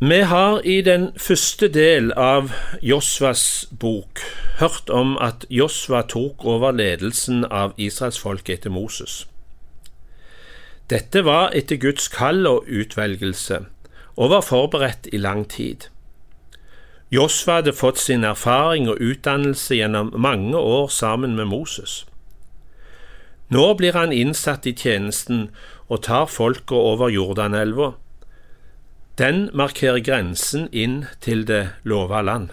Vi har i den første del av Josvas bok hørt om at Josva tok over ledelsen av israelsfolket etter Moses. Dette var etter Guds kall og utvelgelse, og var forberedt i lang tid. Josva hadde fått sin erfaring og utdannelse gjennom mange år sammen med Moses. Nå blir han innsatt i tjenesten og tar folket over Jordanelva den markerer grensen inn til det lova land.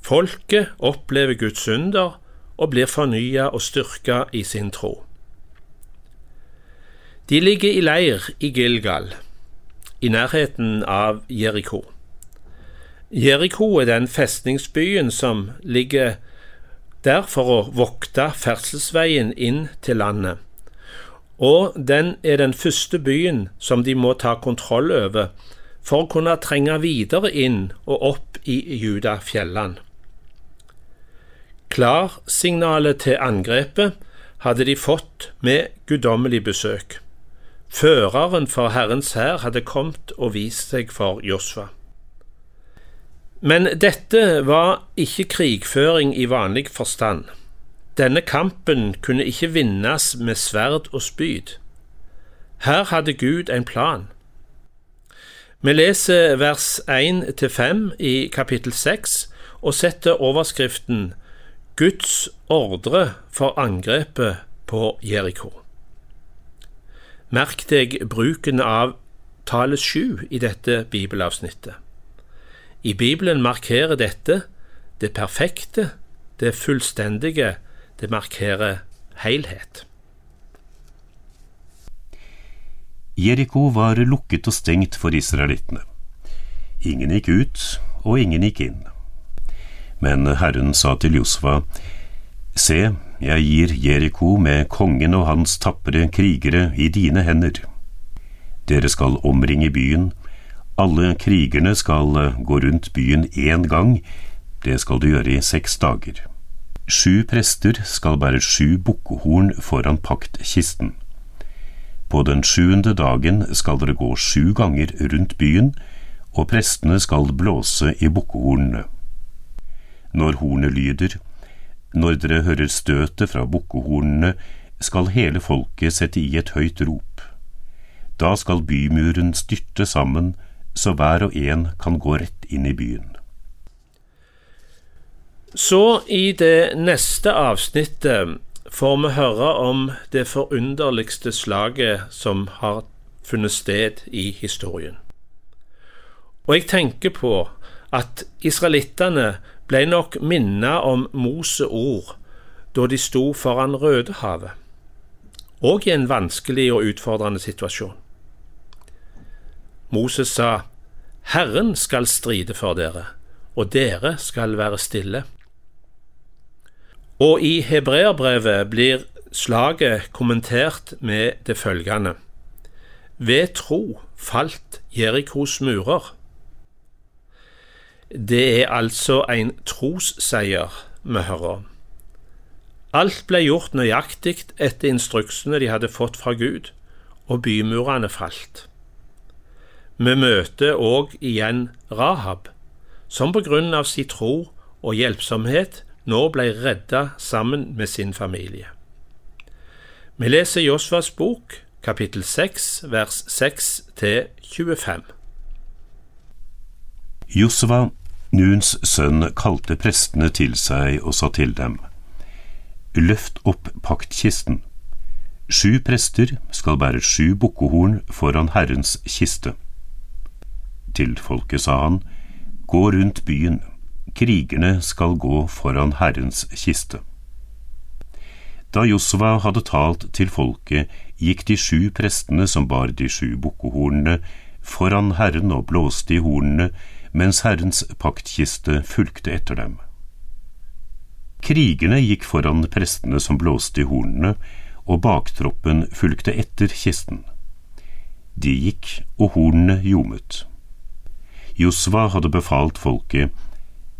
Folket opplever Guds under og blir fornya og styrka i sin tro. De ligger i leir i Gilgal, i nærheten av Jeriko. Jeriko er den festningsbyen som ligger der for å vokte ferdselsveien inn til landet og den er den første byen som de må ta kontroll over for å kunne trenge videre inn og opp i Judafjellene. Klarsignalet til angrepet hadde de fått med guddommelig besøk. Føreren for Herrens hær hadde kommet og vist seg for Josfa. Men dette var ikke krigføring i vanlig forstand. Denne kampen kunne ikke vinnes med sverd og spyd. Her hadde Gud en plan. Vi leser vers 1-5 i kapittel 6 og setter overskriften Guds ordre for angrepet på Jeriko. Merk deg bruken av tallet sju i dette bibelavsnittet. I Bibelen markerer dette det perfekte, det fullstendige, det markerer helhet. Jeriko var lukket og stengt for israelittene. Ingen gikk ut, og ingen gikk inn. Men Herren sa til Josfa, Se, jeg gir Jeriko med kongen og hans tapre krigere i dine hender. Dere skal omringe byen, alle krigerne skal gå rundt byen én gang, det skal du gjøre i seks dager. Sju prester skal bære sju bukkehorn foran paktkisten. På den sjuende dagen skal dere gå sju ganger rundt byen, og prestene skal blåse i bukkehornene. Når hornet lyder, når dere hører støtet fra bukkehornene, skal hele folket sette i et høyt rop. Da skal bymuren styrte sammen, så hver og en kan gå rett inn i byen. Så i det neste avsnittet får vi høre om det forunderligste slaget som har funnet sted i historien. Og jeg tenker på at israelittene ble nok minnet om Mose ord da de sto foran Rødehavet, og i en vanskelig og utfordrende situasjon. Moses sa, Herren skal stride for dere, og dere skal være stille. Og i hebreerbrevet blir slaget kommentert med det følgende Ved tro falt Jerikos murer. Det er altså en trosseier vi hører om. Alt ble gjort nøyaktig etter instruksene de hadde fått fra Gud, og bymurene falt. Vi møter òg igjen Rahab, som på grunn av sin tro og hjelpsomhet nå ble redda sammen med sin familie. Vi leser Josvas bok, kapittel 6, vers 6 til 25. Josva, Nuns sønn, kalte prestene til seg og sa til dem, Løft opp paktkisten. Sju prester skal bære sju bukkehorn foran Herrens kiste. Til folket sa han, Gå rundt byen krigerne skal gå foran Herrens kiste. Da Josva hadde talt til folket, gikk de sju prestene som bar de sju bukkehornene, foran Herren og blåste i hornene, mens Herrens paktkiste fulgte etter dem. Krigerne gikk foran prestene som blåste i hornene, og baktroppen fulgte etter kisten. De gikk, og hornene ljomet. Josva hadde befalt folket,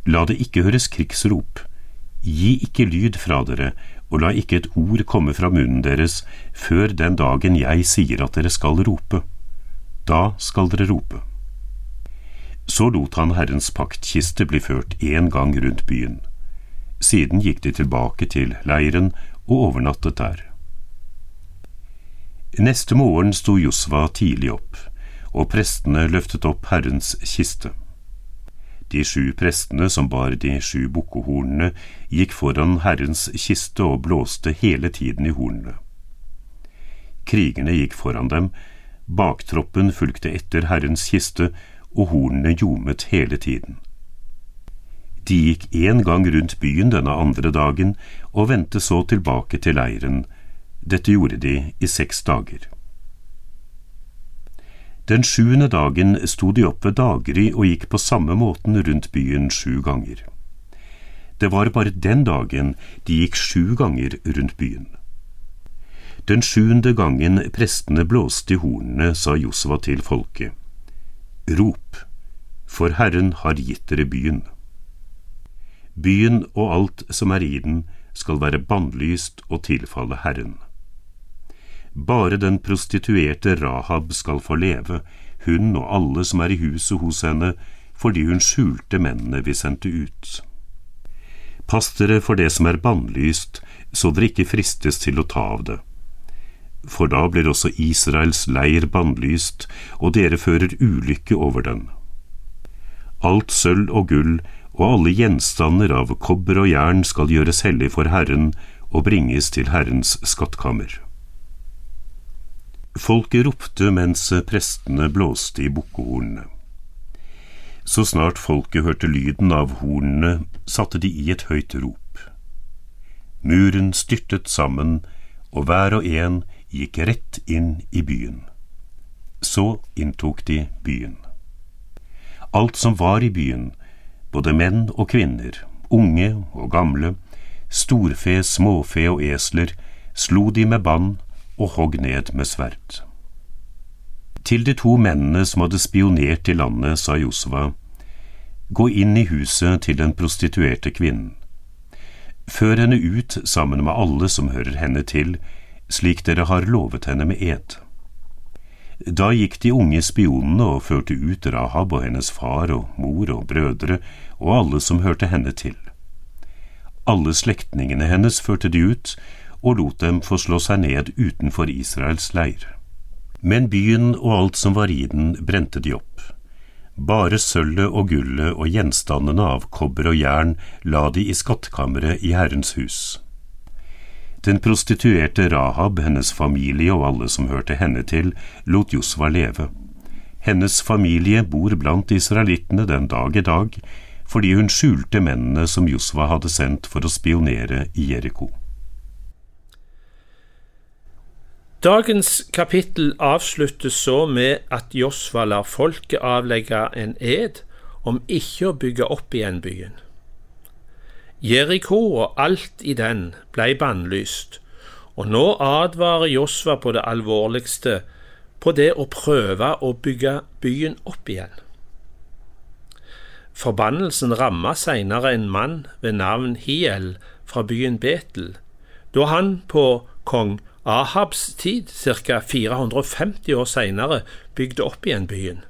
La det ikke høres krigsrop. Gi ikke lyd fra dere, og la ikke et ord komme fra munnen deres før den dagen jeg sier at dere skal rope. Da skal dere rope. Så lot han Herrens paktkiste bli ført én gang rundt byen. Siden gikk de tilbake til leiren og overnattet der. Neste morgen sto Josva tidlig opp, og prestene løftet opp Herrens kiste. De sju prestene som bar de sju bukkehornene, gikk foran Herrens kiste og blåste hele tiden i hornene. Krigerne gikk foran dem, baktroppen fulgte etter Herrens kiste, og hornene ljomet hele tiden. De gikk én gang rundt byen denne andre dagen og vendte så tilbake til leiren. Dette gjorde de i seks dager. Den sjuende dagen sto de opp ved daggry og gikk på samme måten rundt byen sju ganger. Det var bare den dagen de gikk sju ganger rundt byen. Den sjuende gangen prestene blåste i hornene, sa Josva til folket. Rop, for Herren har gitt dere byen. Byen og alt som er i den, skal være bannlyst og tilfalle Herren. Bare den prostituerte Rahab skal få leve, hun og alle som er i huset hos henne, fordi hun skjulte mennene vi sendte ut. Pass dere for det som er bannlyst, så dere ikke fristes til å ta av det for da blir også Israels leir bannlyst, og dere fører ulykke over den. Alt sølv og gull og alle gjenstander av kobber og jern skal gjøres hellig for Herren og bringes til Herrens skattkammer. Folket ropte mens prestene blåste i bukkehornene. Så snart folket hørte lyden av hornene, satte de i et høyt rop. Muren styrtet sammen, og hver og en gikk rett inn i byen. Så inntok de byen. Alt som var i byen, både menn og kvinner, unge og gamle, storfe, småfe og esler, slo de med bann og hogg ned med sverd. Til de to mennene som hadde spionert i landet, sa Josva, gå inn i huset til den prostituerte kvinnen. Før henne ut sammen med alle som hører henne til, slik dere har lovet henne med ed. Da gikk de unge spionene og førte ut Rahab og hennes far og mor og brødre og alle som hørte henne til. Alle slektningene hennes førte de ut og lot dem få slå seg ned utenfor Israels leir. Men byen og alt som var i den, brente de opp. Bare sølvet og gullet og gjenstandene av kobber og jern la de i skattkammeret i Herrens hus. Den prostituerte Rahab, hennes familie og alle som hørte henne til, lot Josva leve. Hennes familie bor blant israelittene den dag i dag, fordi hun skjulte mennene som Josva hadde sendt for å spionere i Jeriko. Dagens kapittel avsluttes så med at Josva lar folket avlegge en ed om ikke å bygge opp igjen byen. Jeriko og alt i den blei bannlyst, og nå advarer Josva på det alvorligste på det å prøve å bygge byen opp igjen. Forbannelsen ramma seinere en mann ved navn Hiel fra byen Betel, da han på kong Ahabs tid, ca. 450 år senere, bygde opp igjen byen.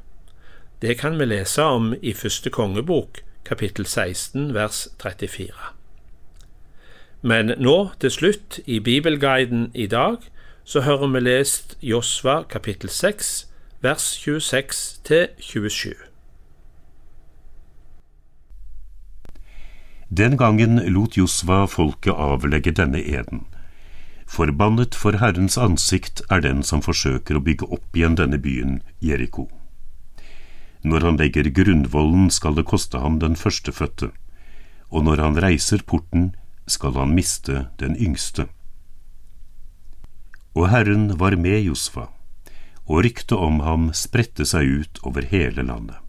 Det kan vi lese om i første kongebok, kapittel 16, vers 34. Men nå, til slutt, i Bibelguiden i dag, så hører vi lest Josva kapittel 6, vers 26 til 27. Den gangen lot Josva folket avlegge denne eden. Forbannet for Herrens ansikt er den som forsøker å bygge opp igjen denne byen, Jeriko. Når han legger grunnvollen, skal det koste ham den førstefødte, og når han reiser porten, skal han miste den yngste. Og Herren var med Josfa, og ryktet om ham spredte seg ut over hele landet.